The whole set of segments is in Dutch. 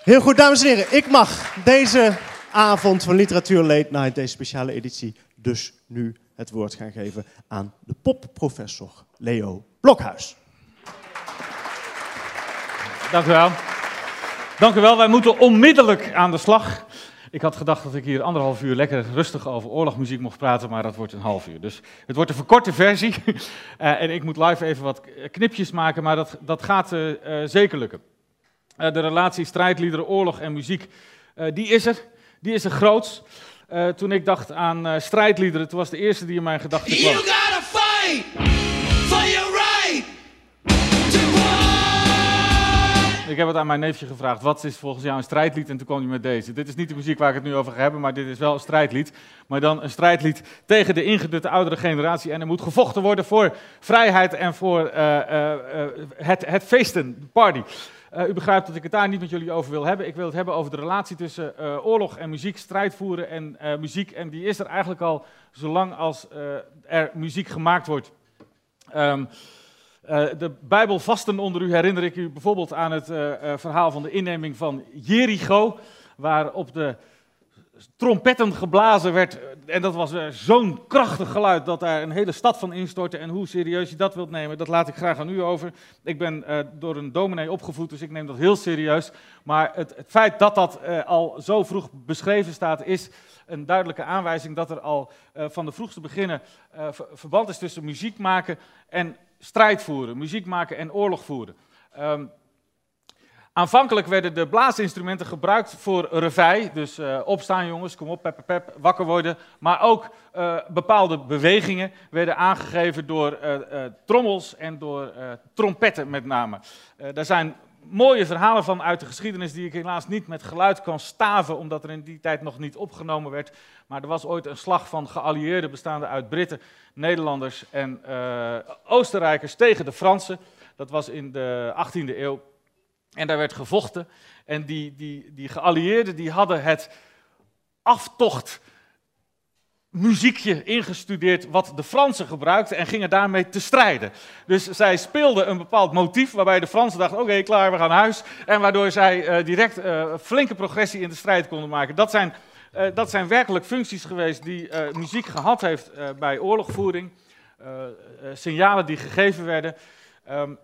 Heel goed, dames en heren. Ik mag deze avond van Literatuur Late Night, deze speciale editie, dus nu het woord gaan geven aan de popprofessor Leo Blokhuis. Dank u wel. Dank u wel. Wij moeten onmiddellijk aan de slag. Ik had gedacht dat ik hier anderhalf uur lekker rustig over oorlogmuziek mocht praten, maar dat wordt een half uur. Dus het wordt een verkorte versie. Uh, en ik moet live even wat knipjes maken, maar dat, dat gaat uh, uh, zeker lukken. De relatie strijdliederen, oorlog en muziek, die is er. Die is er groots. toen ik dacht aan strijdliederen, toen was de eerste die in mijn gedachten kwam. You gotta fight for your right Ik heb het aan mijn neefje gevraagd, wat is volgens jou een strijdlied? En toen kwam hij met deze. Dit is niet de muziek waar ik het nu over ga hebben, maar dit is wel een strijdlied. Maar dan een strijdlied tegen de ingedutte oudere generatie. En er moet gevochten worden voor vrijheid en voor uh, uh, het, het feesten, de party. Uh, u begrijpt dat ik het daar niet met jullie over wil hebben. Ik wil het hebben over de relatie tussen uh, oorlog en muziek, strijd voeren en uh, muziek. En die is er eigenlijk al zolang als er muziek gemaakt wordt. Uh, de Bijbelvasten onder u herinner ik u bijvoorbeeld aan het verhaal van de inneming van Jericho, waar op de trompetten geblazen werd. En dat was zo'n krachtig geluid dat daar een hele stad van instortte. En hoe serieus je dat wilt nemen, dat laat ik graag aan u over. Ik ben door een dominee opgevoed, dus ik neem dat heel serieus. Maar het, het feit dat dat al zo vroeg beschreven staat, is een duidelijke aanwijzing dat er al van de vroegste beginnen verband is tussen muziek maken en strijd voeren, muziek maken en oorlog voeren. Um, aanvankelijk werden de blaasinstrumenten gebruikt voor revij, dus uh, opstaan jongens, kom op, pep, pep, wakker worden. Maar ook uh, bepaalde bewegingen werden aangegeven door uh, trommels en door trompetten met name. daar zijn mooie verhalen van uit de geschiedenis die ik helaas niet met geluid kan staven, omdat er in die tijd nog niet opgenomen werd. Maar er was ooit een slag van geallieerden bestaande uit Britten, Nederlanders en Oostenrijkers tegen de Fransen. Dat was in de 18e eeuw. En daar werd gevochten. En die, die, die geallieerden die hadden het aftocht muziekje ingestudeerd wat de Fransen gebruikten en gingen daarmee te strijden. Dus zij speelden een bepaald motief waarbij de Fransen dachten, oké, klaar, we gaan huis. En waardoor zij uh, direct uh, flinke progressie in de strijd konden maken. Dat zijn, uh, dat zijn werkelijk functies geweest die muziek gehad heeft bij oorlogvoering. signalen die gegeven werden. Um,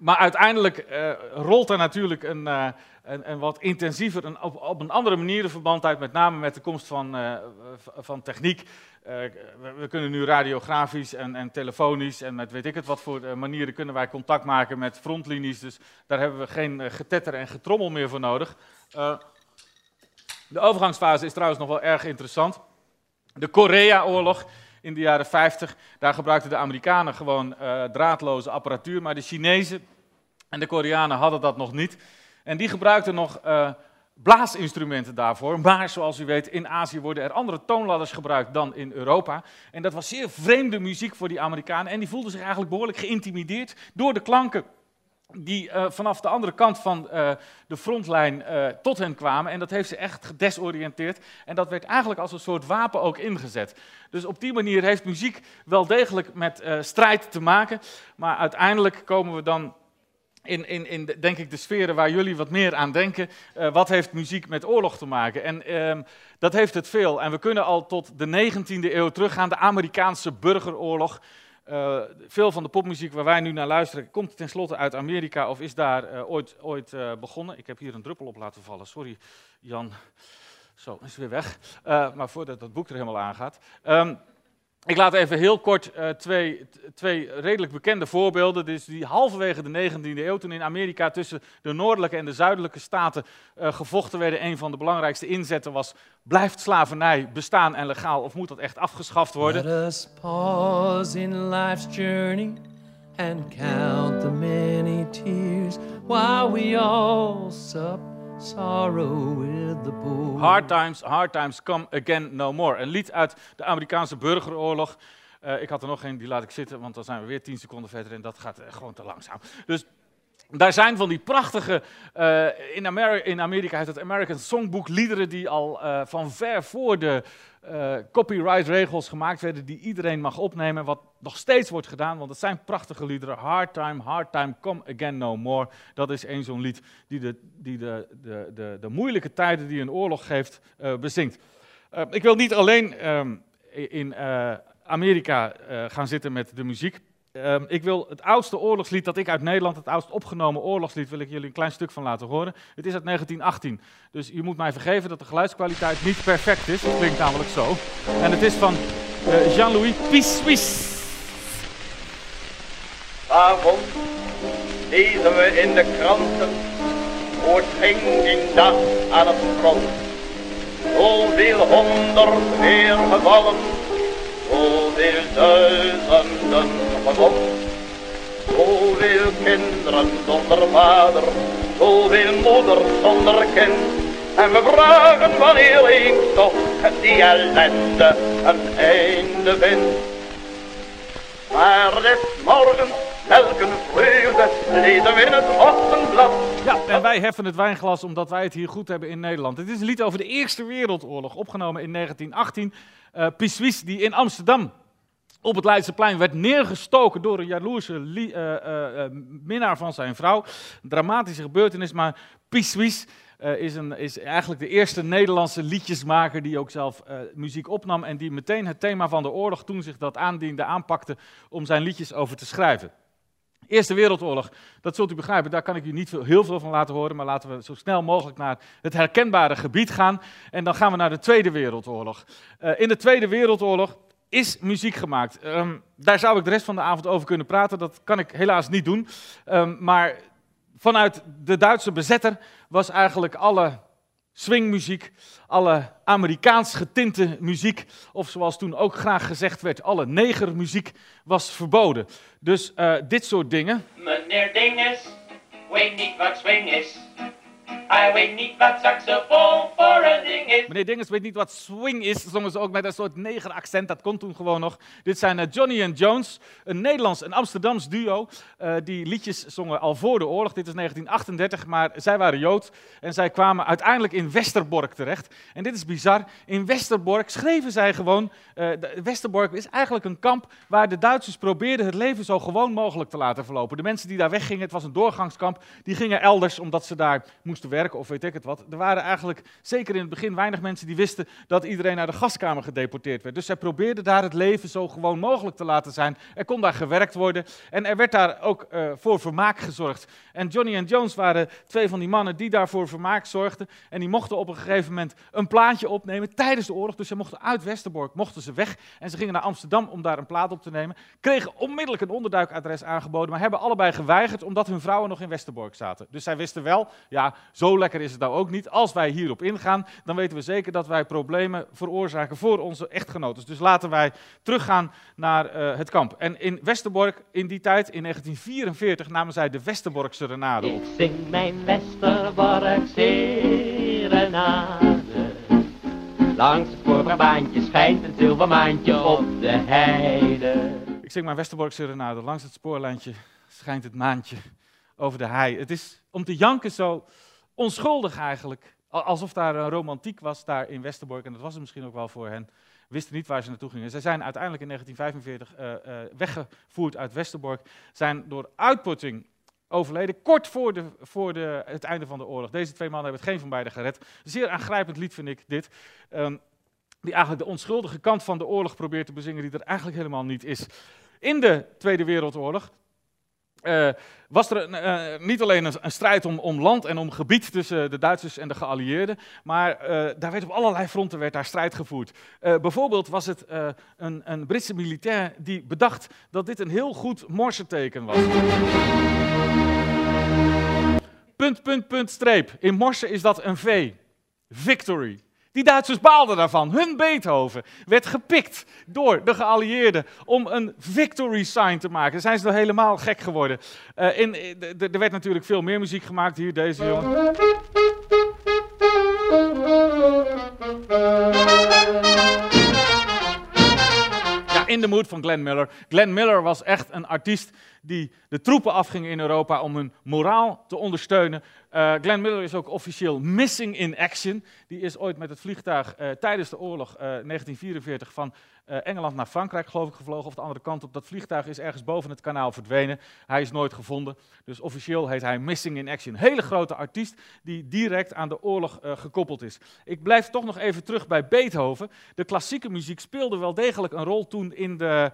maar uiteindelijk rolt er natuurlijk een en, en wat intensiever en op, op, een andere manier een verband uit, met name met de komst van, uh, van techniek. Uh, we, kunnen nu radiografisch en, en, telefonisch en met weet ik het wat voor uh, manieren kunnen wij contact maken met frontlinies. Dus daar hebben we geen getetter en getrommel meer voor nodig. de overgangsfase is trouwens nog wel erg interessant. De Korea-oorlog in de jaren 50, daar gebruikten de Amerikanen gewoon draadloze apparatuur, maar de Chinezen en de Koreanen hadden dat nog niet. En die gebruikten nog uh, blaasinstrumenten daarvoor. Maar zoals u weet, in Azië worden er andere toonladders gebruikt dan in Europa. En dat was zeer vreemde muziek voor die Amerikanen. En die voelden zich eigenlijk behoorlijk geïntimideerd door de klanken die uh, vanaf de andere kant van uh, de frontlijn uh, tot hen kwamen. En dat heeft ze echt gedesoriënteerd. En dat werd eigenlijk als een soort wapen ook ingezet. Dus op die manier heeft muziek wel degelijk met strijd te maken. Maar uiteindelijk komen we dan in, in, in de, denk ik de sferen waar jullie wat meer aan denken. Wat heeft muziek met oorlog te maken? En uh, dat heeft het veel. En we kunnen al tot de 19e eeuw teruggaan, de Amerikaanse burgeroorlog. Uh, veel van de popmuziek waar wij nu naar luisteren, komt tenslotte uit Amerika of is daar eh, ooit, ooit begonnen. Ik heb hier een druppel op laten vallen, sorry Jan. Zo, is weer weg. maar voordat dat boek er helemaal aangaat. Um, ik laat even heel kort uh, twee, twee redelijk bekende voorbeelden. Dus die halverwege de 19e eeuw, toen in Amerika tussen de noordelijke en de zuidelijke staten uh, gevochten werden. Een van de belangrijkste inzetten was: blijft slavernij bestaan en legaal of moet dat echt afgeschaft worden? Let us pause in life's journey and count the many tears while we all sup sorrow with the poor. Hard times, hard times come again no more. Een lied uit de Amerikaanse burgeroorlog. Uh, ik had er nog een, die laat ik zitten, want dan zijn we weer tien seconden verder en dat gaat uh, gewoon te langzaam. Dus Daar zijn van die prachtige, uh, in, in, Amerika heet het American Songbook, liederen die al van ver voor de uh, copyright regels gemaakt werden, die iedereen mag opnemen, wat nog steeds wordt gedaan, want het zijn prachtige liederen. Hard Time, Hard Time, Come Again No More. Dat is een zo'n lied die, de, die de, de, de, moeilijke tijden die een oorlog geeft bezingt. ik wil niet alleen um, in Amerika gaan zitten met de muziek. Um, ik wil het oudste oorlogslied dat ik uit Nederland, het oudst opgenomen oorlogslied, wil ik jullie een klein stuk van laten horen. Het is uit 1918. Dus je moet mij vergeven dat de geluidskwaliteit niet perfect is. Het klinkt namelijk zo. En het is van uh, Jean-Louis Pissuis. Vanavond lezen we in de kranten hoe het ging die dag aan het front. Zoveel honderd weer gevallen Zoveel duizenden gewond. Zoveel kinderen zonder vader, zoveel moeders zonder kind. En we vragen wanneer ik toch die ellende een einde vind. Maar dit morgen elke vreugde lezen we in het ochtendblad. Ja, en wij heffen het wijnglas omdat wij het hier goed hebben in Nederland. Het is een lied over de Eerste Wereldoorlog, opgenomen in 1918 uh, Pissuis, die in Amsterdam op het Leidseplein werd neergestoken door een jaloerse uh, uh, minnaar van zijn vrouw. Een dramatische gebeurtenis, maar Pissuis is, een, is eigenlijk de eerste Nederlandse liedjesmaker die ook zelf muziek opnam en die meteen het thema van de oorlog, toen zich dat aandiende, aanpakte om zijn liedjes over te schrijven. Eerste Wereldoorlog, dat zult u begrijpen, daar kan ik u niet heel veel van laten horen, maar laten we zo snel mogelijk naar het herkenbare gebied gaan. En dan gaan we naar de Tweede Wereldoorlog. Uh, in de Tweede Wereldoorlog is muziek gemaakt. Um, daar zou ik de rest van de avond over kunnen praten, dat kan ik helaas niet doen. Um, maar vanuit de Duitse bezetter was eigenlijk alle swingmuziek, alle Amerikaans getinte muziek, of zoals toen ook graag gezegd werd, alle negermuziek was verboden. Dus uh, dit soort dingen. Meneer Dinges, weet niet wat swing is. Hij weet niet wat saxofoon voor een ding is. Meneer Dinges weet niet wat swing is. Zongen ze ook met een soort negeraccent. Dat kon toen gewoon nog. Dit zijn uh, Johnny and Jones. Een Nederlands en Amsterdams duo. Uh, die liedjes zongen al voor de oorlog. Dit is 1938. Maar zij waren Jood. En zij kwamen uiteindelijk in Westerbork terecht. En dit is bizar. In Westerbork schreven zij gewoon. Uh, Westerbork is eigenlijk een kamp waar de Duitsers probeerden het leven zo gewoon mogelijk te laten verlopen. De mensen die daar weggingen, het was een doorgangskamp. Die gingen elders omdat ze daar moesten werken of weet ik het wat. Er waren eigenlijk, zeker in het begin, weinig mensen die wisten dat iedereen naar de gaskamer gedeporteerd werd. Dus zij probeerden daar het leven zo gewoon mogelijk te laten zijn. Er kon daar gewerkt worden en er werd daar ook uh, voor vermaak gezorgd. En Johnny en Jones waren twee van die mannen die daarvoor vermaak zorgden. En die mochten op een gegeven moment een plaatje opnemen tijdens de oorlog. Dus ze mochten uit Westerbork, mochten ze weg. En ze gingen naar Amsterdam om daar een plaat op te nemen. Kregen onmiddellijk een onderduikadres aangeboden, maar hebben allebei geweigerd omdat hun vrouwen nog in Westerbork zaten. Dus zij wisten wel, ja, zo lekker is het nou ook niet. Als wij hierop ingaan, dan weten we zeker dat wij problemen veroorzaken voor onze echtgenoten. Dus laten wij teruggaan naar uh, het kamp. En in Westerbork, in die tijd, in 1944, namen zij de Westerborkse renade op. Ik zing mijn Westerborkse renade. Langs het spoorbaantje schijnt een zilvermaantje op de heide. Ik zing mijn Westerborkse renade. Langs het spoorlijntje schijnt het maantje over de hei. Het is om te janken zo onschuldig eigenlijk. Alsof daar een romantiek was daar in Westerbork. En dat was het misschien ook wel voor hen. Wisten niet waar ze naartoe gingen. Ze zijn uiteindelijk in 1945 uh, uh, weggevoerd uit Westerbork. Zijn door uitputting overleden. Kort voor, de, voor de, het einde van de oorlog. Deze twee mannen hebben het geen van beiden gered. Zeer aangrijpend lied vind ik dit. Um, die eigenlijk de onschuldige kant van de oorlog probeert te bezingen, die er eigenlijk helemaal niet is. In de Tweede Wereldoorlog uh, was er uh, niet alleen een, een, strijd om, om, land en om gebied tussen de Duitsers en de geallieerden, maar daar werd op allerlei fronten werd daar strijd gevoerd. bijvoorbeeld was het een, een, Britse militair die bedacht dat dit een heel goed morsenteken was. Punt, punt, punt, streep. In morse is dat een V. Victory. Die Duitsers baalden daarvan. Hun Beethoven werd gepikt door de geallieerden om een victory sign te maken. Daar zijn ze nog helemaal gek geworden. Uh, in, er werd natuurlijk veel meer muziek gemaakt. Hier, deze jongen. Ja, In the Mood van Glenn Miller. Glenn Miller was echt een artiest die de troepen afgingen in Europa om hun moraal te ondersteunen. Uh, Glenn Miller is ook officieel missing in action. Die is ooit met het vliegtuig uh, tijdens de oorlog uh, 1944 van uh, Engeland naar Frankrijk, geloof ik, gevlogen. Of de andere kant op. Dat vliegtuig is ergens boven het kanaal verdwenen. Hij is nooit gevonden. Dus officieel heet hij Missing in Action. Hele grote artiest die direct aan de oorlog gekoppeld is. Ik blijf toch nog even terug bij Beethoven. De klassieke muziek speelde wel degelijk een rol toen in de,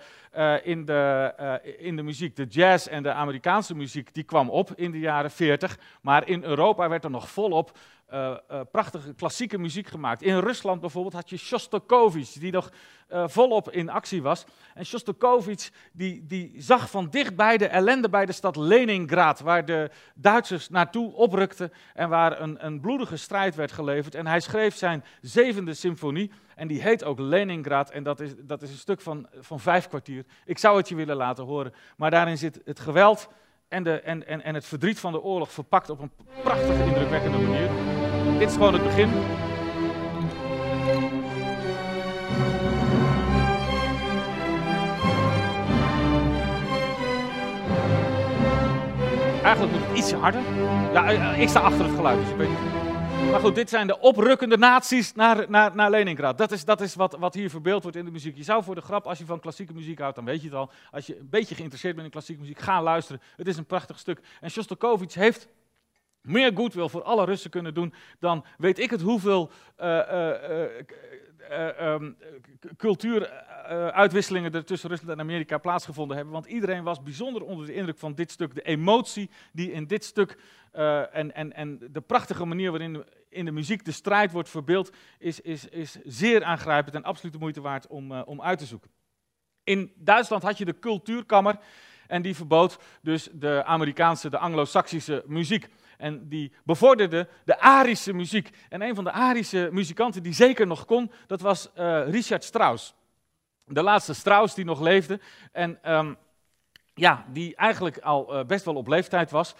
in de, in de muziek. De jazz en de Amerikaanse muziek die kwam op in de jaren 40. Maar in Europa werd er nog volop uh, uh, prachtige klassieke muziek gemaakt. In Rusland bijvoorbeeld had je Shostakovich, die nog uh, volop in actie was. En Shostakovich die, die zag van dichtbij de ellende bij de stad Leningrad, waar de Duitsers naartoe oprukten en waar een, een bloedige strijd werd geleverd. En hij schreef zijn zevende symfonie, en die heet ook Leningrad, en dat is, dat is een stuk van, van vijf kwartier. Ik zou het je willen laten horen, maar daarin zit het geweld en, de, en, en, en het verdriet van de oorlog verpakt op een prachtige, indrukwekkende manier. Dit is gewoon het begin. Eigenlijk moet het ietsje harder. Ja, ik sta achter het geluid, dus ik weet niet. Maar goed, dit zijn de oprukkende naties naar, naar, naar Leningrad. Dat is, dat is wat, wat hier verbeeld wordt in de muziek. Je zou voor de grap, als je van klassieke muziek houdt, dan weet je het al. Als je een beetje geïnteresseerd bent in klassieke muziek, ga luisteren. Het is een prachtig stuk. En Shostakovich heeft meer goodwill voor alle Russen kunnen doen dan weet ik het hoeveel uh, uh, uh, um, cultuuruitwisselingen er tussen Rusland en Amerika plaatsgevonden hebben. Want iedereen was bijzonder onder de indruk van dit stuk. De emotie die in dit stuk en, en, en de prachtige manier waarin in de muziek de strijd wordt verbeeld, is, is, is zeer aangrijpend en absoluut de moeite waard om, om uit te zoeken. In Duitsland had je de cultuurkammer en die verbood dus de Amerikaanse, de Anglo-Saxische muziek. En die bevorderde de Arische muziek. En een van de Arische muzikanten die zeker nog kon, dat was uh, Richard Strauss. De laatste Strauss die nog leefde. En um, ja, die eigenlijk al uh, best wel op leeftijd was.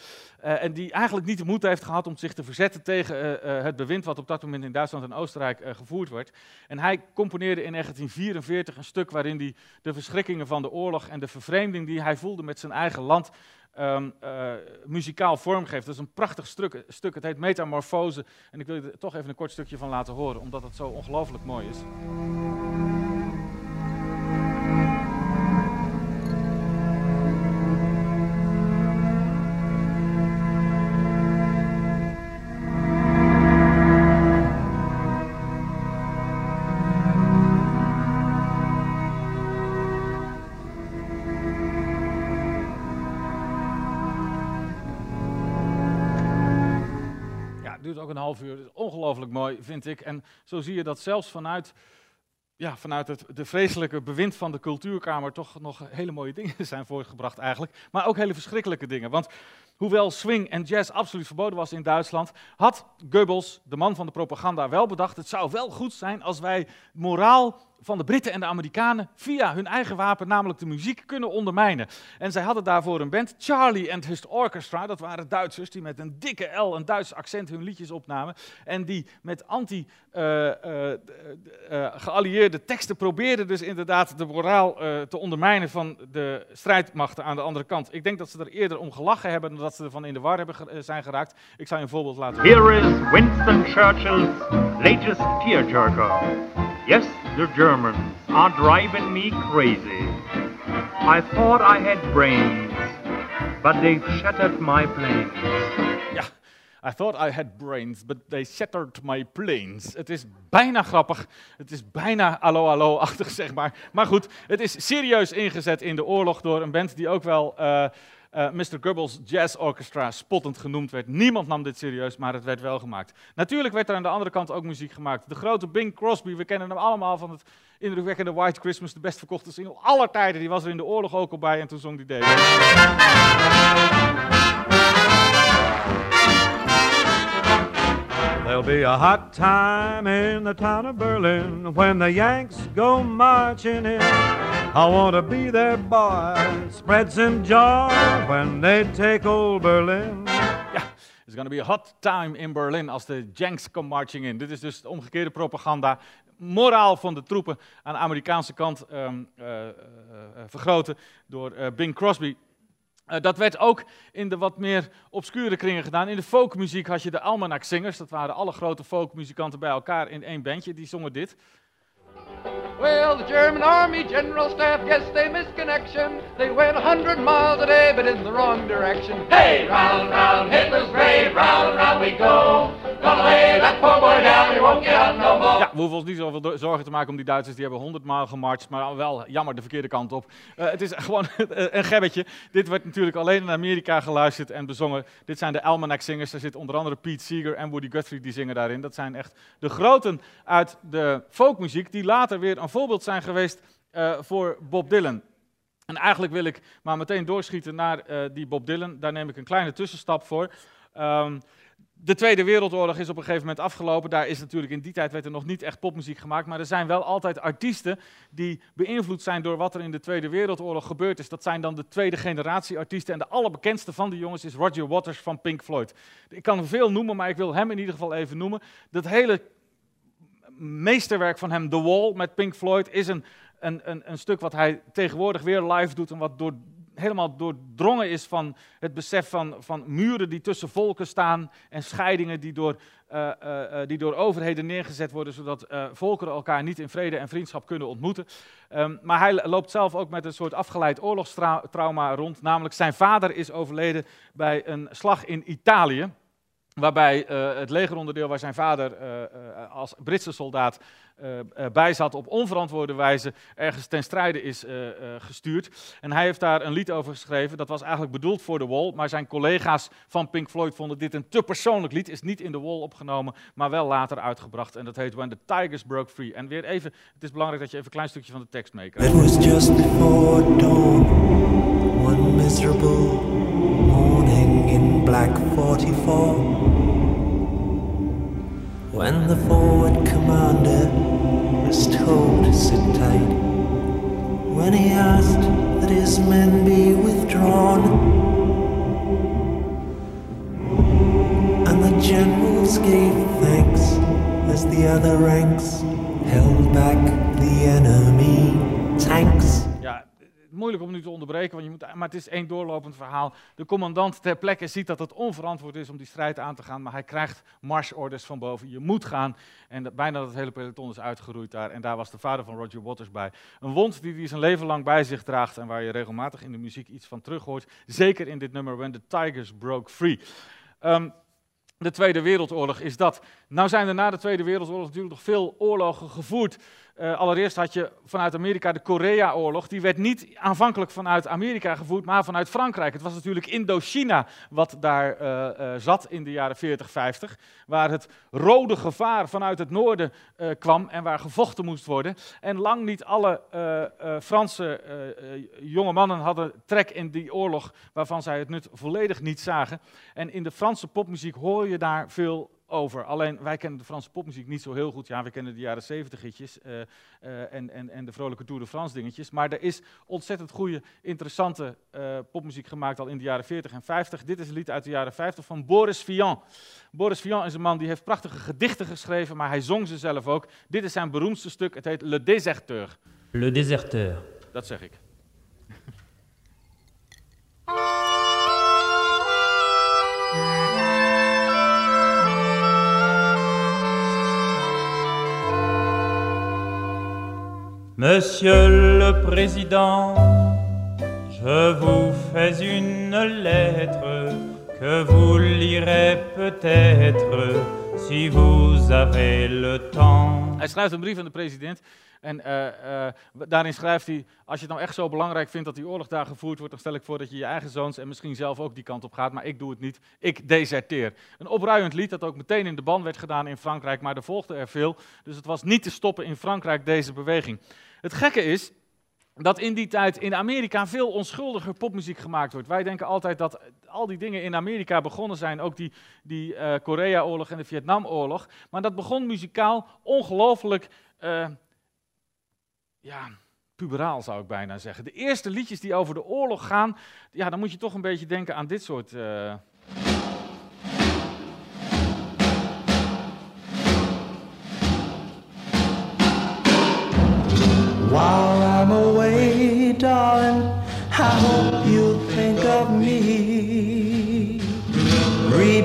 Uh, en die eigenlijk niet de moed heeft gehad om zich te verzetten tegen het bewind wat op dat moment in Duitsland en Oostenrijk gevoerd werd. En hij componeerde in 1944 een stuk waarin hij de verschrikkingen van de oorlog en de vervreemding die hij voelde met zijn eigen land uh, muzikaal vormgeeft. Dat is een prachtig stuk, stuk, het heet Metamorfose. En ik wil je er toch even een kort stukje van laten horen, omdat het zo ongelooflijk mooi is. Mooi, vind ik. En zo zie je dat zelfs vanuit, ja, vanuit het de vreselijke bewind van de cultuurkamer toch nog hele mooie dingen zijn voortgebracht eigenlijk. Maar ook hele verschrikkelijke dingen. Want hoewel swing en jazz absoluut verboden was in Duitsland, had Goebbels, de man van de propaganda, wel bedacht: het zou wel goed zijn als wij moraal van de Britten en de Amerikanen via hun eigen wapen, namelijk de muziek, kunnen ondermijnen. En zij hadden daarvoor een band, Charlie and His Orchestra. Dat waren Duitsers die met een dikke L, een Duits accent, hun liedjes opnamen. En die met anti-geallieerde uh, uh, teksten probeerden dus inderdaad de moraal te ondermijnen van de strijdmachten aan de andere kant. Ik denk dat ze er eerder om gelachen hebben dan dat ze ervan in de war hebben zijn geraakt. Ik zal je een voorbeeld laten horen. Here is Winston Churchill's latest tearjerker. Yes, the Germans are driving me crazy. I thought I had brains, but they've shattered my planes. Ja, I thought I had brains, but they shattered my planes. Het is bijna grappig. Het is bijna allo allo achtig zeg maar. Maar goed, het is serieus ingezet in de oorlog door een band die ook wel... Uh, uh, Mr. Goebbels Jazz Orchestra spottend genoemd werd. Niemand nam dit serieus, maar het werd wel gemaakt. Natuurlijk werd er aan de andere kant ook muziek gemaakt. De grote Bing Crosby, we kennen hem allemaal van het indrukwekkende White Christmas, de best verkochte single aller tijden. Die was er in de oorlog ook al bij en toen zong die deze. Be a hot time in the town of Berlin when the Yanks go marching in. I want to be their boy, spread some joy when they take old Berlin. Ja, it's gonna be a hot time in Berlin als de Yanks come marching in. Dit is dus de omgekeerde propaganda. Moraal van de troepen aan de Amerikaanse kant um, vergroten door Bing Crosby. Dat werd ook in de wat meer obscure kringen gedaan. In de folkmuziek had je de Almanac Singers. Dat waren alle grote folkmuzikanten bij elkaar in één bandje. Die zongen dit. Well, the German army general staff, yes, they missed connection. They went a hundred miles a day, but in the wrong direction. Hey, round, round, Hitler's grave, round, round we go. Ja, we hoeven ons niet zoveel zorgen te maken om die Duitsers. Die hebben honderd maal gemarcht, maar wel jammer de verkeerde kant op. Eh, het is gewoon een gebbetje. Dit werd natuurlijk alleen in Amerika geluisterd en bezongen. Dit zijn de Almanac Singers. Er zit onder andere Pete Seeger en Woody Guthrie die zingen daarin. Dat zijn echt de groten uit de folkmuziek die later weer een voorbeeld zijn geweest eh, voor Bob Dylan. En eigenlijk wil ik maar meteen doorschieten naar eh, die Bob Dylan. Daar neem ik een kleine tussenstap voor. Ehm, de Tweede Wereldoorlog is op een gegeven moment afgelopen. Daar is natuurlijk in die tijd werd er nog niet echt popmuziek gemaakt. Maar er zijn wel altijd artiesten die beïnvloed zijn door wat er in de Tweede Wereldoorlog gebeurd is. Dat zijn dan de tweede generatie artiesten. En de allerbekendste van die jongens is Roger Waters van Pink Floyd. Ik kan er veel noemen, maar ik wil hem in ieder geval even noemen. Dat hele meesterwerk van hem, The Wall met Pink Floyd, is een, een, een stuk wat hij tegenwoordig weer live doet en wat door, helemaal doordrongen is van het besef van, van muren die tussen volken staan en scheidingen die door, eh, eh, eh, die door overheden neergezet worden, zodat eh, volkeren elkaar niet in vrede en vriendschap kunnen ontmoeten. Ehm, maar hij loopt zelf ook met een soort afgeleid oorlogstrauma rond, namelijk zijn vader is overleden bij een slag in Italië. Waarbij eh, het legeronderdeel waar zijn vader eh, eh, als Britse soldaat eh, bij zat op onverantwoorde wijze ergens ten strijde is gestuurd. En hij heeft daar een lied over geschreven. Dat was eigenlijk bedoeld voor The Wall, maar zijn collega's van Pink Floyd vonden dit een te persoonlijk lied. Is niet in The Wall opgenomen, maar wel later uitgebracht. En dat heet When the Tigers Broke Free. En weer even, het is belangrijk dat je even een klein stukje van de tekst meekrijgt. It was just one miserable black 44. When the forward commander was told to sit tight, when he asked that his men be withdrawn, and the generals gave thanks as the other ranks held back the enemy tanks. Moeilijk om nu te onderbreken, want je moet, maar het is één doorlopend verhaal. De commandant ter plekke ziet dat het onverantwoord is om die strijd aan te gaan, maar hij krijgt marsorders van boven. Je moet gaan. En bijna dat hele peloton is uitgeroeid daar. En daar was de vader van Roger Waters bij. Een wond die hij zijn leven lang bij zich draagt en waar je regelmatig in de muziek iets van terug hoort. Zeker in dit nummer When the Tigers Broke Free. Ehm, de Tweede Wereldoorlog is dat. Nou zijn er na de Tweede Wereldoorlog natuurlijk nog veel oorlogen gevoerd. Uh, allereerst had je vanuit Amerika de Korea-oorlog. Die werd niet aanvankelijk vanuit Amerika gevoerd, maar vanuit Frankrijk. Het was natuurlijk Indochina wat daar uh, uh, zat in de jaren 40, 50. Waar het rode gevaar vanuit het noorden kwam en waar gevochten moest worden. En lang niet alle Franse jonge mannen hadden trek in die oorlog waarvan zij het nut volledig niet zagen. En in de Franse popmuziek hoor je daar veel over. Alleen wij kennen de Franse popmuziek niet zo heel goed. Ja, we kennen de jaren 70 hitjes uh, uh, en, en, en de vrolijke Tour de France dingetjes. Maar er is ontzettend goede, interessante uh, popmuziek gemaakt al in de jaren 40 en 50. Dit is een lied uit de jaren 50 van Boris Vian. Boris Vian is een man die heeft prachtige gedichten geschreven, maar hij zong ze zelf ook. Dit is zijn beroemdste stuk. Het heet Le Déserteur. Le Déserteur. Dat zeg ik. Monsieur le Président, je vous fais une lettre que vous lirez peut-être si vous avez le temps. Hij schrijft een brief aan de president en uh, uh, daarin schrijft hij, als je het nou echt zo belangrijk vindt dat die oorlog daar gevoerd wordt, dan stel ik voor dat je je eigen zoons en misschien zelf ook die kant op gaat, maar ik doe het niet, ik deserteer. Een opruiend lied dat ook meteen in de ban werd gedaan in Frankrijk, maar er volgde er veel, dus het was niet te stoppen in Frankrijk deze beweging. Het gekke is dat in die tijd in Amerika veel onschuldiger popmuziek gemaakt wordt. Wij denken altijd dat al die dingen in Amerika begonnen zijn, ook die, die uh, Korea-oorlog en de Vietnamoorlog. Maar dat begon muzikaal ongelooflijk, uh, ja, puberaal zou ik bijna zeggen. De eerste liedjes die over de oorlog gaan, ja, dan moet je toch een beetje denken aan dit soort... Uh,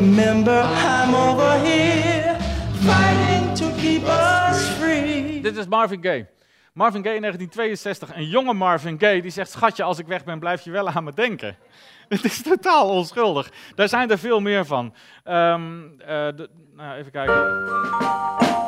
remember I'm over here fighting to keep us free. Dit is Marvin Gaye. Marvin Gaye in 1962, een jonge Marvin Gaye, die zegt: Schatje, als ik weg ben, blijf je wel aan me denken. Het is totaal onschuldig. Daar zijn er veel meer van. Ehm, eh, nou, even kijken.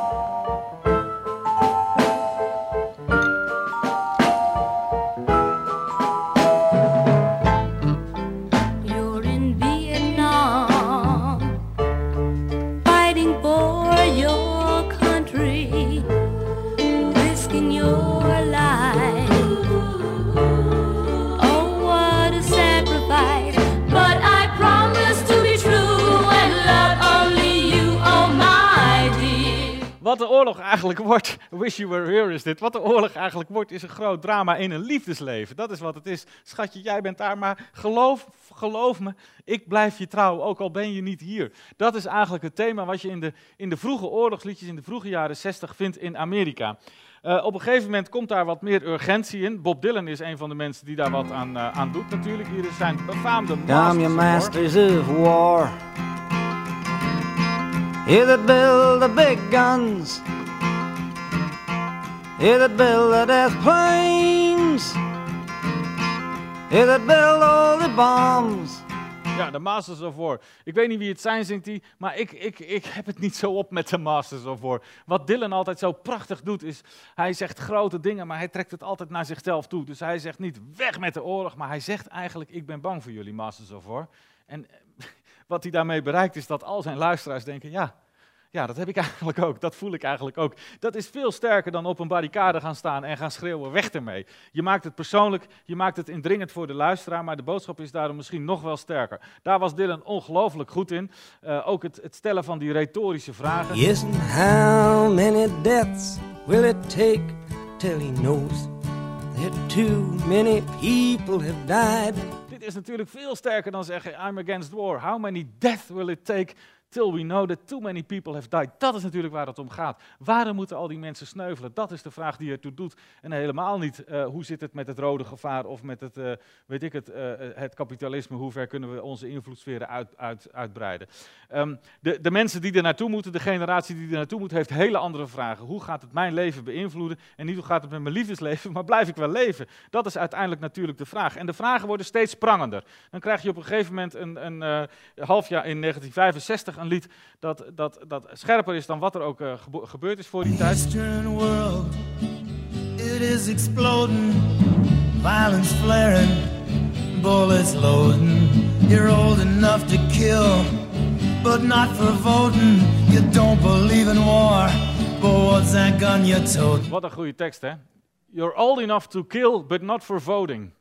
Wat de oorlog eigenlijk wordt, Wish You Were Here is dit. Wat de oorlog eigenlijk wordt, is een groot drama in een liefdesleven. Dat is wat het is. Schatje, jij bent daar, maar geloof, geloof me, ik blijf je trouw, ook al ben je niet hier. Dat is eigenlijk het thema wat je in de, in de vroege oorlogsliedjes, in de vroege jaren 60 vindt in Amerika. Eh, op een gegeven moment komt daar wat meer urgentie in. Bob Dylan is een van de mensen die daar wat aan, eh, aan doet natuurlijk. Hier is zijn befaamde Masters of War. masters of war. You that build the big guns. You that build the death planes. You that build all the bombs. Ja, de Masters of War. Ik weet niet wie het zijn, zingt hij, maar ik, ik, ik heb het niet zo op met de Masters of War. Wat Dylan altijd zo prachtig doet, is hij zegt grote dingen, maar hij trekt het altijd naar zichzelf toe. Dus hij zegt niet weg met de oorlog, maar hij zegt eigenlijk ik ben bang voor jullie Masters of War. En wat hij daarmee bereikt is dat al zijn luisteraars denken, ja, ja, dat heb ik eigenlijk ook. Dat voel ik eigenlijk ook. Dat is veel sterker dan op een barricade gaan staan en gaan schreeuwen: weg ermee. Je maakt het persoonlijk, je maakt het indringend voor de luisteraar, maar de boodschap is daarom misschien nog wel sterker. Daar was Dylan ongelooflijk goed in. Eh, ook het, het stellen van die retorische vragen. Yes, how many deaths will it take till he knows that too many people have died? Is natuurlijk veel sterker dan zeggen: I'm against war. How many deaths will it take till we know that too many people have died? Dat is natuurlijk waar het om gaat. Waarom moeten al die mensen sneuvelen? Dat is de vraag die ertoe doet. En helemaal niet eh, hoe zit het met het rode gevaar of met het, eh, weet ik het, eh, het kapitalisme. Hoe ver kunnen we onze invloedssferen uit, uit, uitbreiden? Ehm, de, de mensen die er naartoe moeten, de generatie die er naartoe moet, heeft hele andere vragen. Hoe gaat het mijn leven beïnvloeden? En niet hoe gaat het met mijn liefdesleven, maar blijf ik wel leven? Dat is uiteindelijk natuurlijk de vraag. En de vragen worden steeds prangender. Dan krijg je op een gegeven moment een, een half jaar in 1965 een lied dat, dat, dat scherper is dan wat er ook gebo- gebeurd is voor die tijd. World, it is exploding, violence flaring, bullets loading. You're old enough to kill, but not for voting. You don't believe in war, but what's that gun you toting? Wat een goede tekst, hè? You're old enough to kill, but not for voting.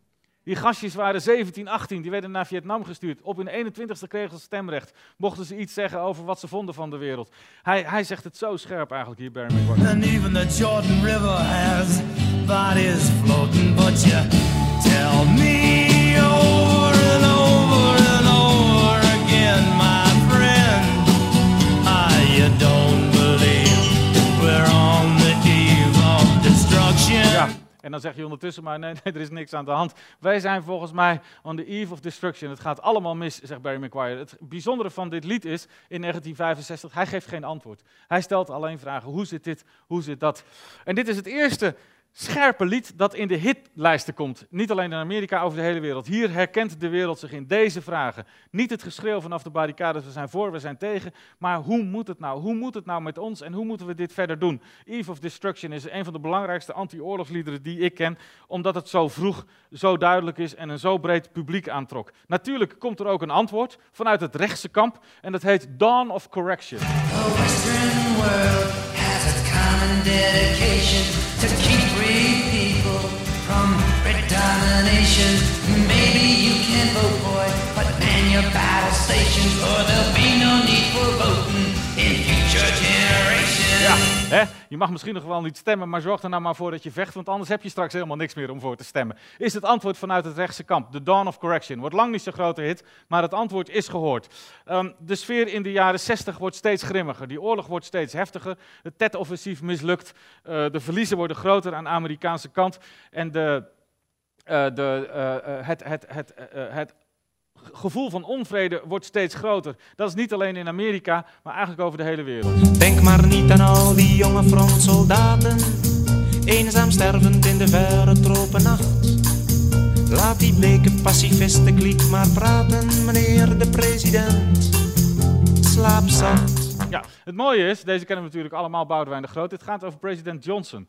Die gastjes waren 17, 18, die werden naar Vietnam gestuurd. Op hun 21ste kregen ze stemrecht. Mochten ze iets zeggen over wat ze vonden van de wereld. Hij, hij zegt het zo scherp eigenlijk hier, Barry McGuire. And even the Jordan River has bodies floating, but you tell me over and over and over again, my friend, you don't en dan zeg je ondertussen maar, nee, nee, er is niks aan de hand. Wij zijn volgens mij on the eve of destruction. Het gaat allemaal mis, zegt Barry McGuire. Het bijzondere van dit lied is, in 1965, hij geeft geen antwoord. Hij stelt alleen vragen, hoe zit dit, hoe zit dat? En dit is het eerste scherpe lied dat in de hitlijsten komt. Niet alleen in Amerika, over de hele wereld. Hier herkent de wereld zich in deze vragen. Niet het geschreeuw vanaf de barricades, we zijn voor, we zijn tegen. Maar hoe moet het nou? Hoe moet het nou met ons en hoe moeten we dit verder doen? Eve of Destruction is een van de belangrijkste anti-oorlogsliederen die ik ken, omdat het zo vroeg, zo duidelijk is en een zo breed publiek aantrok. Natuurlijk komt er ook een antwoord vanuit het rechtse kamp en dat heet Dawn of Correction. Common dedication to keep free people from red domination. Maybe you can vote, boy, but man your battle stations, or there'll be no need for voting. Ja, hè? je mag misschien nog wel niet stemmen, maar zorg er nou maar voor dat je vecht, want anders heb je straks helemaal niks meer om voor te stemmen. Is het antwoord vanuit het rechtse kamp, de Dawn of Correction. Wordt lang niet zo'n grote hit, maar het antwoord is gehoord. Ehm, de sfeer in de jaren 60 wordt steeds grimmiger, die oorlog wordt steeds heftiger, het Tet-offensief mislukt, Eh, de verliezen worden groter aan de Amerikaanse kant en de, eh, de, eh, het, het, het, het gevoel van onvrede wordt steeds groter. Dat is niet alleen in Amerika, maar eigenlijk over de hele wereld. Denk maar niet aan al die jonge frontsoldaten eenzaam stervend in de verre tropennacht. Laat die bleke pacifistenkliek maar praten, meneer de president. Slaap zacht. Ja, het mooie is, deze kennen we natuurlijk allemaal, Boudewijn de Groot. Dit gaat over president Johnson.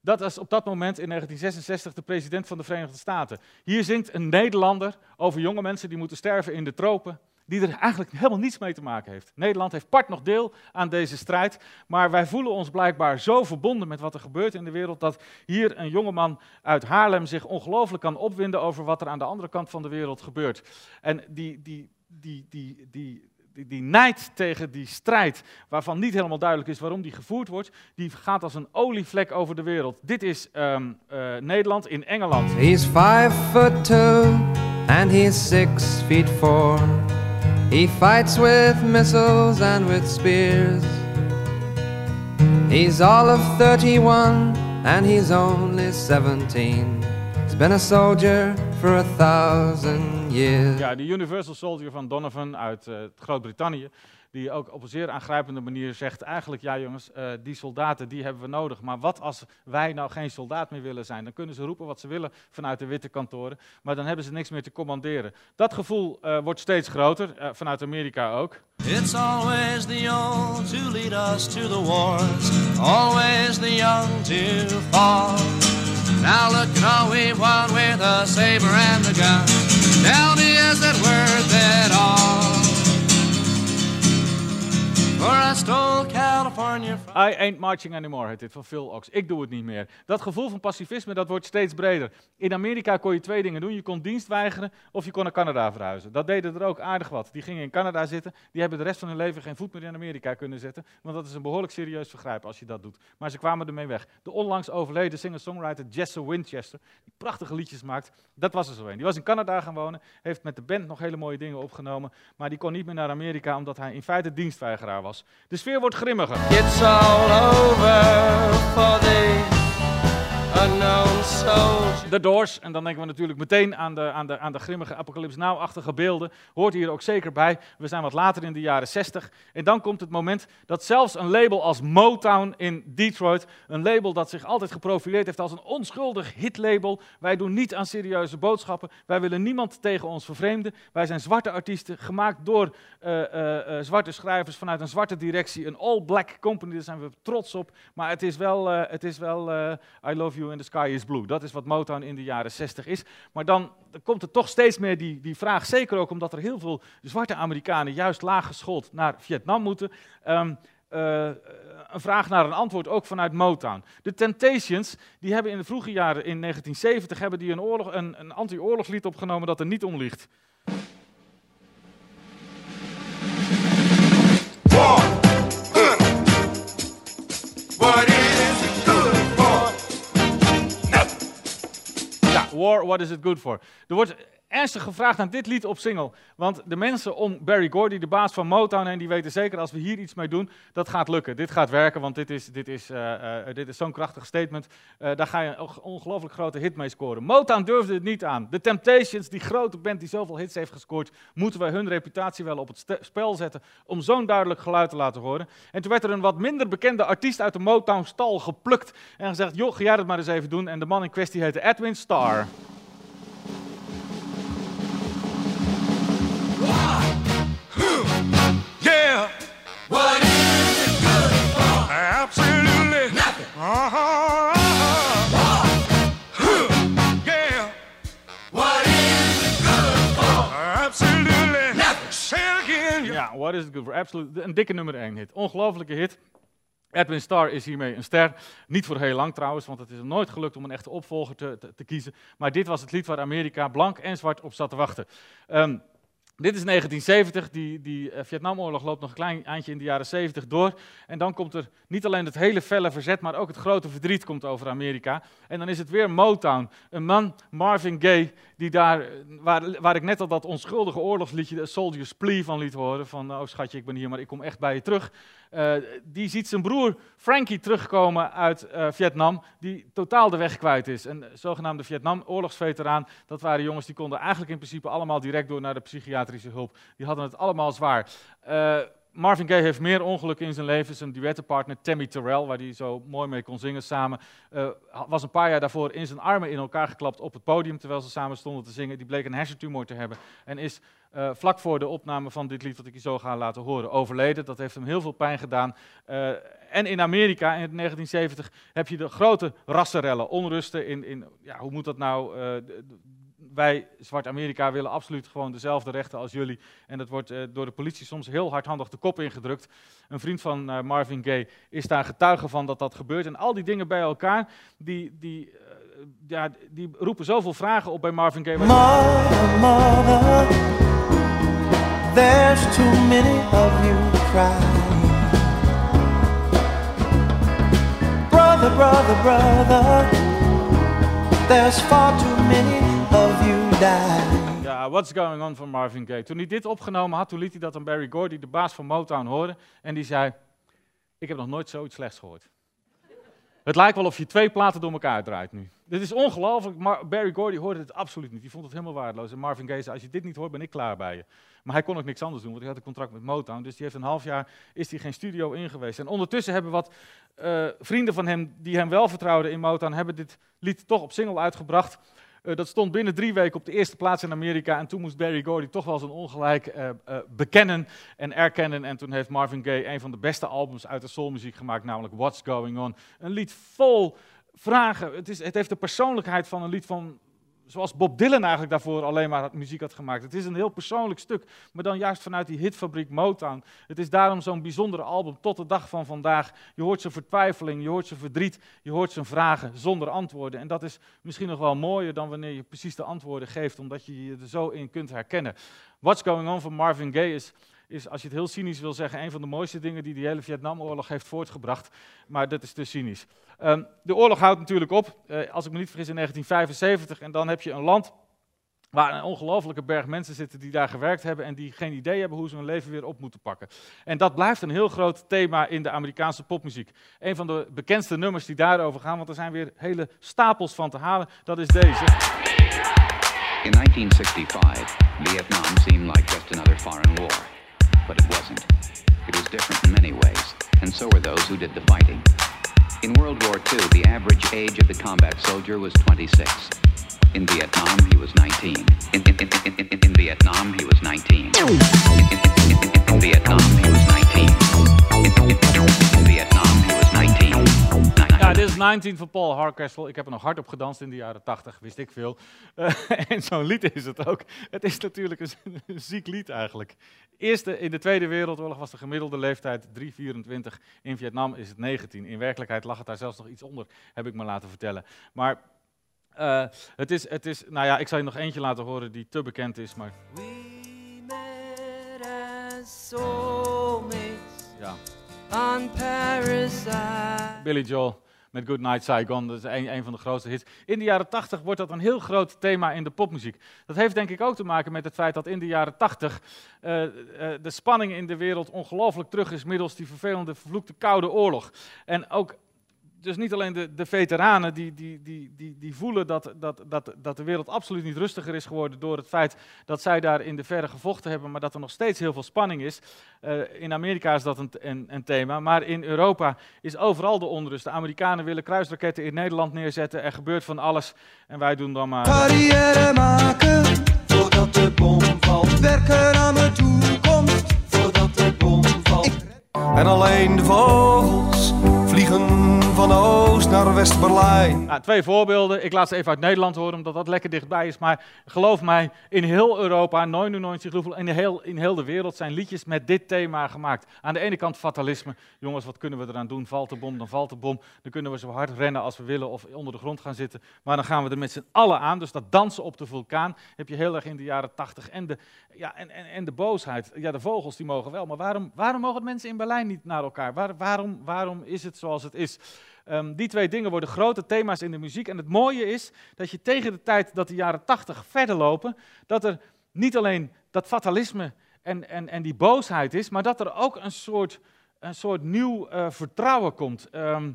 Dat was op dat moment in 1966 de president van de Verenigde Staten. Hier zingt een Nederlander over jonge mensen die moeten sterven in de tropen, die er eigenlijk helemaal niets mee te maken heeft. Nederland heeft part nog deel aan deze strijd, maar wij voelen ons blijkbaar zo verbonden met wat er gebeurt in de wereld, dat hier een jongeman uit Haarlem zich ongelooflijk kan opwinden over wat er aan de andere kant van de wereld gebeurt. En die, die, die, die, die, die, die tegen die strijd, waarvan niet helemaal duidelijk is waarom die gevoerd wordt, die gaat als een olievlek over de wereld. Dit is ehm, eh, Nederland in Engeland. He's five foot two and he's six feet four. He fights with missiles and with spears. He's all of 31 and he's only 17. He's been a soldier for a thousand years. Ja, de Universal Soldier van Donovan uit eh, Groot-Brittannië. Die ook op een zeer aangrijpende manier zegt: eigenlijk, ja jongens, eh, die soldaten die hebben we nodig. Maar wat als wij nou geen soldaat meer willen zijn? Dan kunnen ze roepen wat ze willen vanuit de witte kantoren. Maar dan hebben ze niks meer te commanderen. Dat gevoel eh, wordt steeds groter, vanuit Amerika ook. It's always the old to lead us to the wars, always the young to fall. Now look at all we won with a saber and a gun. Tell me, is it worth it all? I California I ain't marching anymore, heet dit van Phil Ox. Ik doe het niet meer. Dat gevoel van pacifisme, dat wordt steeds breder. In Amerika kon je twee dingen doen. Je kon dienst weigeren of je kon naar Canada verhuizen. Dat deden er ook aardig wat. Die gingen in Canada zitten. Die hebben de rest van hun leven geen voet meer in Amerika kunnen zetten. Want dat is een behoorlijk serieus vergrijp als je dat doet. Maar ze kwamen ermee weg. De onlangs overleden singer-songwriter Jesse Winchester, die prachtige liedjes maakt, dat was er zo een. Die was in Canada gaan wonen, heeft met de band nog hele mooie dingen opgenomen. Maar die kon niet meer naar Amerika omdat hij in feite dienstweigeraar was. De sfeer wordt grimmiger. It's all over for the unknown soldier. The Doors, en dan denken we natuurlijk meteen aan de, aan de, aan de grimmige Apocalypse Now-achtige beelden. Hoort hier ook zeker bij. We zijn wat later in de jaren 60. En dan komt het moment dat zelfs een label als Motown in Detroit, een label dat zich altijd geprofileerd heeft als een onschuldig hitlabel. Wij doen niet aan serieuze boodschappen. Wij willen niemand tegen ons vervreemden. Wij zijn zwarte artiesten, gemaakt door eh, eh, eh, zwarte schrijvers vanuit een zwarte directie. Een all-black company, daar zijn we trots op. Maar het is wel, het is wel I Love You and the Sky is Blue. Dat is wat Motown in de jaren 60 is. Maar dan, komt er toch steeds meer die, die vraag, zeker ook omdat er heel veel zwarte Amerikanen juist laag geschoold naar Vietnam moeten. Ehm, eh, een vraag naar een antwoord, ook vanuit Motown. De Temptations, die hebben in de vroege jaren, in 1970, hebben die een, oorlog, een, een anti-oorlogslied opgenomen dat er niet om ligt. War, what is it good for? Er wordt ernstig gevraagd naar dit lied op single. Want de mensen om Barry Gordy, de baas van Motown, en die weten zeker als we hier iets mee doen, dat gaat lukken. Dit gaat werken, want dit is, dit is, eh, eh, dit is zo'n krachtig statement. Eh, daar ga je een onge- ongelooflijk grote hit mee scoren. Motown durfde het niet aan. De Temptations, die grote band die zoveel hits heeft gescoord, moeten wij hun reputatie wel op het spel zetten om zo'n duidelijk geluid te laten horen. En toen werd er een wat minder bekende artiest uit de Motown-stal geplukt en gezegd, joh, ga jij dat maar eens even doen. En de man in kwestie heette Edwin Starr. Ja, What is it good for? Absoluut. Een dikke nummer 1 hit. Ongelofelijke hit. Edwin Starr is hiermee een ster. Niet voor heel lang trouwens, want het is nooit gelukt om een echte opvolger te, te, kiezen. Maar dit was het lied waar Amerika blank en zwart op zat te wachten. Ehm, dit is 1970, die, die eh, Vietnamoorlog loopt nog een klein eindje in de jaren 70 door. En dan komt er niet alleen het hele felle verzet, maar ook het grote verdriet komt over Amerika. En dan is het weer Motown. Een man, Marvin Gaye, die daar, eh, waar, waar ik net al dat onschuldige oorlogsliedje, de Soldier's Plea, van liet horen. Van, oh schatje, ik ben hier, maar ik kom echt bij je terug. Eh, die ziet zijn broer Frankie terugkomen uit Vietnam, die totaal de weg kwijt is. Een zogenaamde Vietnam-oorlogsveteraan, dat waren jongens die konden eigenlijk in principe allemaal direct door naar de hulp. Die hadden het allemaal zwaar. Eh, Marvin Gaye heeft meer ongelukken in zijn leven. Zijn duettenpartner Tammy Terrell, waar hij zo mooi mee kon zingen samen, eh, was een paar jaar daarvoor in zijn armen in elkaar geklapt op het podium terwijl ze samen stonden te zingen. Die bleek een hersentumor te hebben en is eh, vlak voor de opname van dit lied, wat ik je zo ga laten horen, overleden. Dat heeft hem heel veel pijn gedaan. En in Amerika in 1970 heb je de grote rassenrellen, onrusten in, in ja, hoe moet dat nou? Wij, Zwart Amerika, willen absoluut gewoon dezelfde rechten als jullie. En dat wordt eh, door de politie soms heel hardhandig de kop ingedrukt. Een vriend van eh, Marvin Gaye is daar getuige van dat dat gebeurt. En al die dingen bij elkaar, die, die, eh, ja, die roepen zoveel vragen op bij Marvin Gaye. Mother, mother, there's too many of you crying. Brother, brother, brother, there's far too many of you dying. Ja, What's Going On van Marvin Gaye. Toen hij dit opgenomen had, toen liet hij dat aan Barry Gordy, de baas van Motown, horen. En die zei, ik heb nog nooit zoiets slechts gehoord. Het lijkt wel of je twee platen door elkaar draait nu. Dit is ongelooflijk, maar Barry Gordy hoorde het absoluut niet. Die vond het helemaal waardeloos. En Marvin Gaye zei, als je dit niet hoort, ben ik klaar bij je. Maar hij kon ook niks anders doen, want hij had een contract met Motown. Dus die heeft een half jaar, is hij geen studio in geweest. En ondertussen hebben wat eh, vrienden van hem, die hem wel vertrouwden in Motown, hebben dit lied toch op single uitgebracht. Eh, dat stond binnen drie weken op de eerste plaats in Amerika. En toen moest Barry Gordy toch wel zijn ongelijk eh, eh, bekennen en erkennen. En toen heeft Marvin Gaye een van de beste albums uit de soulmuziek gemaakt, namelijk What's Going On. Een lied vol vragen. Het, is, het heeft de persoonlijkheid van een lied van. Zoals Bob Dylan eigenlijk daarvoor alleen maar muziek had gemaakt. Het is een heel persoonlijk stuk, maar dan juist vanuit die hitfabriek Motown. Het is daarom zo'n bijzondere album tot de dag van vandaag. Je hoort zijn vertwijfeling, je hoort zijn verdriet, je hoort zijn vragen zonder antwoorden. En dat is misschien nog wel mooier dan wanneer je precies de antwoorden geeft, omdat je je er zo in kunt herkennen. What's Going On van Marvin Gaye is, is, als je het heel cynisch wil zeggen, een van de mooiste dingen die de hele Vietnamoorlog heeft voortgebracht. Maar dat is te cynisch. Ehm, de oorlog houdt natuurlijk op, eh, als ik me niet vergis, in 1975. En dan heb je een land waar een ongelofelijke berg mensen zitten die daar gewerkt hebben en die geen idee hebben hoe ze hun leven weer op moeten pakken. En dat blijft een heel groot thema in de Amerikaanse popmuziek. Een van de bekendste nummers die daarover gaan, want er zijn weer hele stapels van te halen, dat is deze. In 1965, Vietnam seemed like just another foreign war. But it wasn't. It was different in many ways, and so were those who did the fighting. In World War II, the average age of the combat soldier was 26. In Vietnam, he was 19. In, in, in, in, Vietnam, he was 19. In, Vietnam, he was 19. In, Vietnam, he was 19. Ja, dit is 19 van Paul Hardcastle. Ik heb er nog hard op gedanst in de jaren 80, wist ik veel. Eh, en zo'n lied is het ook. Het is natuurlijk een, een ziek lied eigenlijk. Eerste, in de Tweede Wereldoorlog was de gemiddelde leeftijd 3,24. In Vietnam is het 19. In werkelijkheid lag het daar zelfs nog iets onder, heb ik me laten vertellen. Maar eh, het, is, het is, nou ja, ik zal je nog eentje laten horen die te bekend is, maar as soulmates ja. on. Billy Joel met Good Night Saigon. Dat is een, een van de grootste hits. In de jaren 80 wordt dat een heel groot thema in de popmuziek. Dat heeft denk ik ook te maken met het feit dat in de jaren 80 eh, eh, de spanning in de wereld ongelooflijk terug is middels die vervelende, vervloekte Koude Oorlog. En ook dus niet alleen de, de veteranen die, die, die, die, die voelen dat, dat, dat, dat de wereld absoluut niet rustiger is geworden door het feit dat zij daar in de verre gevochten hebben, maar dat er nog steeds heel veel spanning is. Eh, in Amerika is dat een, een, een thema, maar in Europa is overal de onrust. De Amerikanen willen kruisraketten in Nederland neerzetten, er gebeurt van alles en wij doen dan maar... Carrière maken voordat de bom valt. Werken aan mijn toekomst voordat de bom valt. En alleen de vogels vliegen van oost naar West-Berlijn. Nou, twee voorbeelden. Ik laat ze even uit Nederland horen, omdat dat lekker dichtbij is. Maar geloof mij, in heel Europa, 99 hoeveel, in heel, in heel de wereld zijn liedjes met dit thema gemaakt. Aan de ene kant fatalisme. Jongens, wat kunnen we eraan doen? Valt de bom, dan valt de bom. Dan kunnen we zo hard rennen als we willen of onder de grond gaan zitten. Maar dan gaan we er met z'n allen aan. Dus dat dansen op de vulkaan heb je heel erg in de jaren 80. En de, ja, en, en, en de boosheid. Ja, de vogels die mogen wel. Maar waarom, waarom mogen mensen in Berlijn niet naar elkaar? Waar, waarom, waarom is het zoals het is? Ehm, die twee dingen worden grote thema's in de muziek. En het mooie is dat je tegen de tijd dat de jaren 80 verder lopen, dat er niet alleen dat fatalisme en, en, en die boosheid is, maar dat er ook een soort, een soort nieuw eh, vertrouwen komt. Ehm,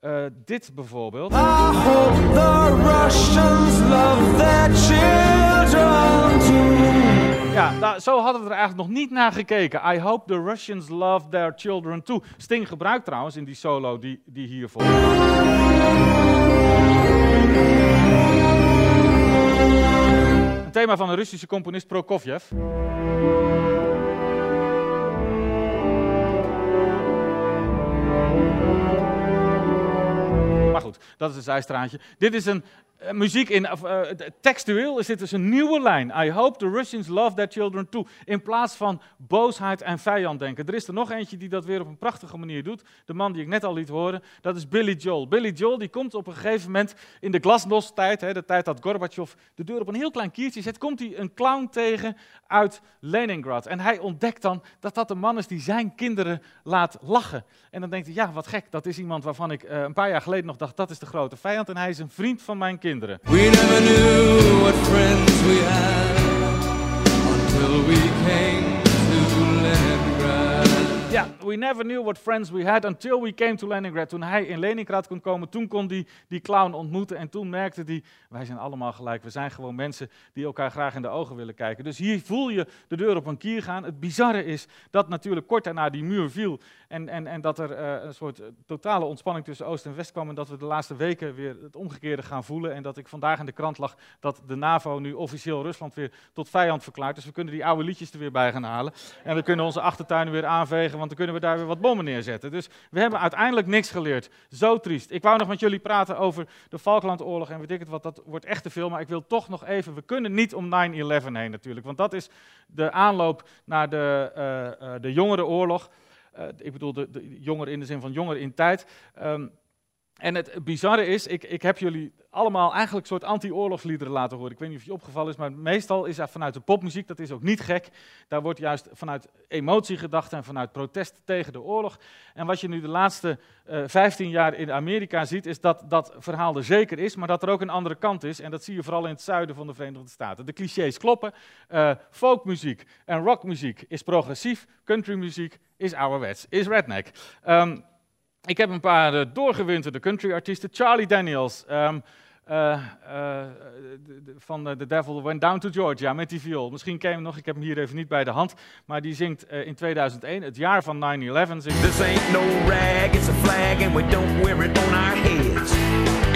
eh, dit bijvoorbeeld. I hope the Russians love their children too. Ja, da- zo hadden we er eigenlijk nog niet naar gekeken. I hope the Russians love their children too. Sting gebruikt trouwens in die solo die, die hier. Een thema van de Russische componist Prokofjev. Maar goed, dat is een zijstraatje. Dit is een eh, muziek in, eh, textueel is dit dus een nieuwe lijn. I hope the Russians love their children too. In plaats van boosheid en vijand denken. Er is er nog eentje die dat weer op een prachtige manier doet. De man die ik net al liet horen, dat is Billy Joel. Billy Joel die komt op een gegeven moment in de glasnost-tijd, de tijd dat Gorbachev de deur op een heel klein kiertje zet, komt hij een clown tegen uit Leningrad. En hij ontdekt dan dat dat een man is die zijn kinderen laat lachen. En dan denkt hij, ja, wat gek, dat is iemand waarvan ik eh, een paar jaar geleden nog dacht, dat is de grote vijand. En hij is een vriend van mijn kinderen. We never knew what friends we had until we came. Ja, we never knew what friends we had until we came to Leningrad. Toen hij in Leningrad kon komen, toen kon hij die clown ontmoeten. En toen merkte hij, wij zijn allemaal gelijk. We zijn gewoon mensen die elkaar graag in de ogen willen kijken. Dus hier voel je de deur op een kier gaan. Het bizarre is dat natuurlijk kort daarna die muur viel. En, en, en dat er eh, een soort eh, totale ontspanning tussen Oost en West kwam. En dat we de laatste weken weer het omgekeerde gaan voelen. En dat ik vandaag in de krant lag dat de NAVO nu officieel Rusland weer tot vijand verklaart. Dus we kunnen die oude liedjes er weer bij gaan halen. En we kunnen onze achtertuinen weer aanvegen, dan kunnen we daar weer wat bommen neerzetten. Dus we hebben uiteindelijk niks geleerd. Zo triest. Ik wou nog met jullie praten over de Falklandoorlog en weet ik het wat, dat wordt echt te veel. Maar ik wil toch nog even, we kunnen niet om 9-11 heen natuurlijk. Want dat is de aanloop naar de, eh eh de jongerenoorlog. Eh, ik bedoel, de, de jongeren in de zin van jongeren in tijd. Ehm, en het bizarre is, ik, ik heb jullie allemaal eigenlijk soort anti-oorlogsliederen laten horen. Ik weet niet of je opgevallen is, maar meestal is dat vanuit de popmuziek. Dat is ook niet gek. Daar wordt juist vanuit emotie gedacht en vanuit protest tegen de oorlog. En wat je nu de laatste eh 15 jaar in Amerika ziet, is dat dat verhaal er zeker is, maar dat er ook een andere kant is. En dat zie je vooral in het zuiden van de Verenigde Staten. De clichés kloppen. Eh, folkmuziek en rockmuziek is progressief. Countrymuziek is ouderwets, is redneck. Ehm, ik heb een paar eh, doorgewinterde country-artiesten. Charlie Daniels ehm, eh, eh, de- de- van eh, The Devil Went Down to Georgia met die viool. Misschien ken je hem nog, ik heb hem hier even niet bij de hand. Maar die zingt eh, in 2001, het jaar van 9-11. zingt- This ain't no rag, it's a flag, and we don't wear it on our heads.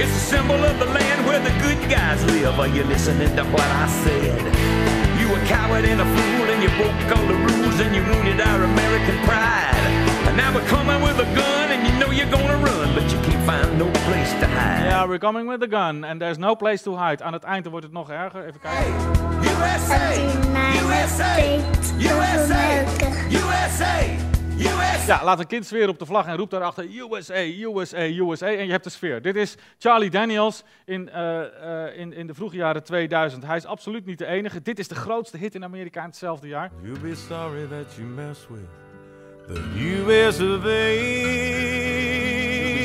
It's a symbol of the land where the good guys live. Are you listening to what I said? You a coward and a fool, and you broke all the rules, and you wounded our American pride. And now we're coming with a gun, you're gonna run, but you can't find no place to hide. Ja, we're coming with a gun and there's no place to hide. Aan het eind wordt het nog erger. Even kijken. USA! USA! USA! USA! Ja, laat een kind zweren op de vlag en roept daarachter USA, USA, USA. En je hebt de sfeer. Dit is Charlie Daniels in, eh, eh, in, in de vroege jaren 2000. Hij is absoluut niet de enige. Dit is de grootste hit in Amerika in hetzelfde jaar. You'll be sorry that you mess with the US of A.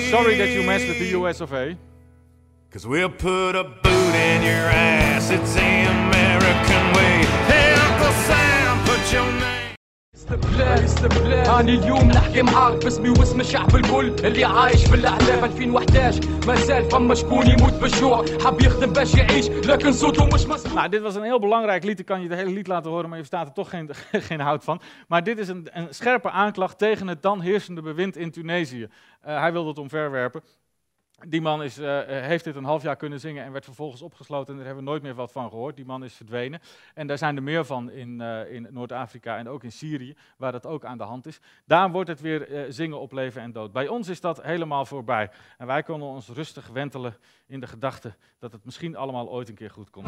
Sorry that you messed with the US of A. Cause we'll put a boot in your ass. It's the American way. Hey, أنا اليوم نحكي معاك باسمي واسم الشعب الكل اللي عايش بالأحلام 2011 ما زال فما شكون يموت بالجوع حاب يخدم باش يعيش لكن صوته مش مسموع Nou, dit was een heel belangrijk lied. Ik kan je het hele lied laten horen, maar je verstaat er toch geen, geen hout van. Maar dit is een, een scherpe aanklacht tegen het dan heersende bewind in Tunesië. Eh, hij wilde het omverwerpen. Die man is, eh, eh, heeft dit een half jaar kunnen zingen en werd vervolgens opgesloten. En daar hebben we nooit meer wat van gehoord. Die man is verdwenen. En daar zijn er meer van in, eh, in Noord-Afrika en ook in Syrië, waar dat ook aan de hand is. Daar wordt het weer zingen op leven en dood. Bij ons is dat helemaal voorbij. En wij kunnen ons rustig wentelen in de gedachte dat het misschien allemaal ooit een keer goed komt.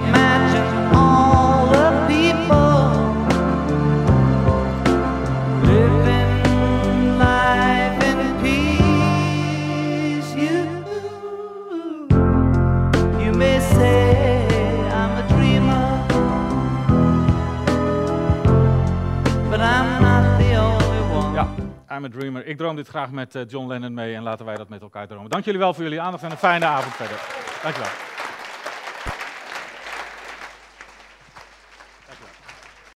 I'm a dreamer. Ik droom dit graag met eh, John Lennon mee en laten wij dat met elkaar dromen. Dank jullie wel voor jullie aandacht en een fijne avond verder. Dank je wel.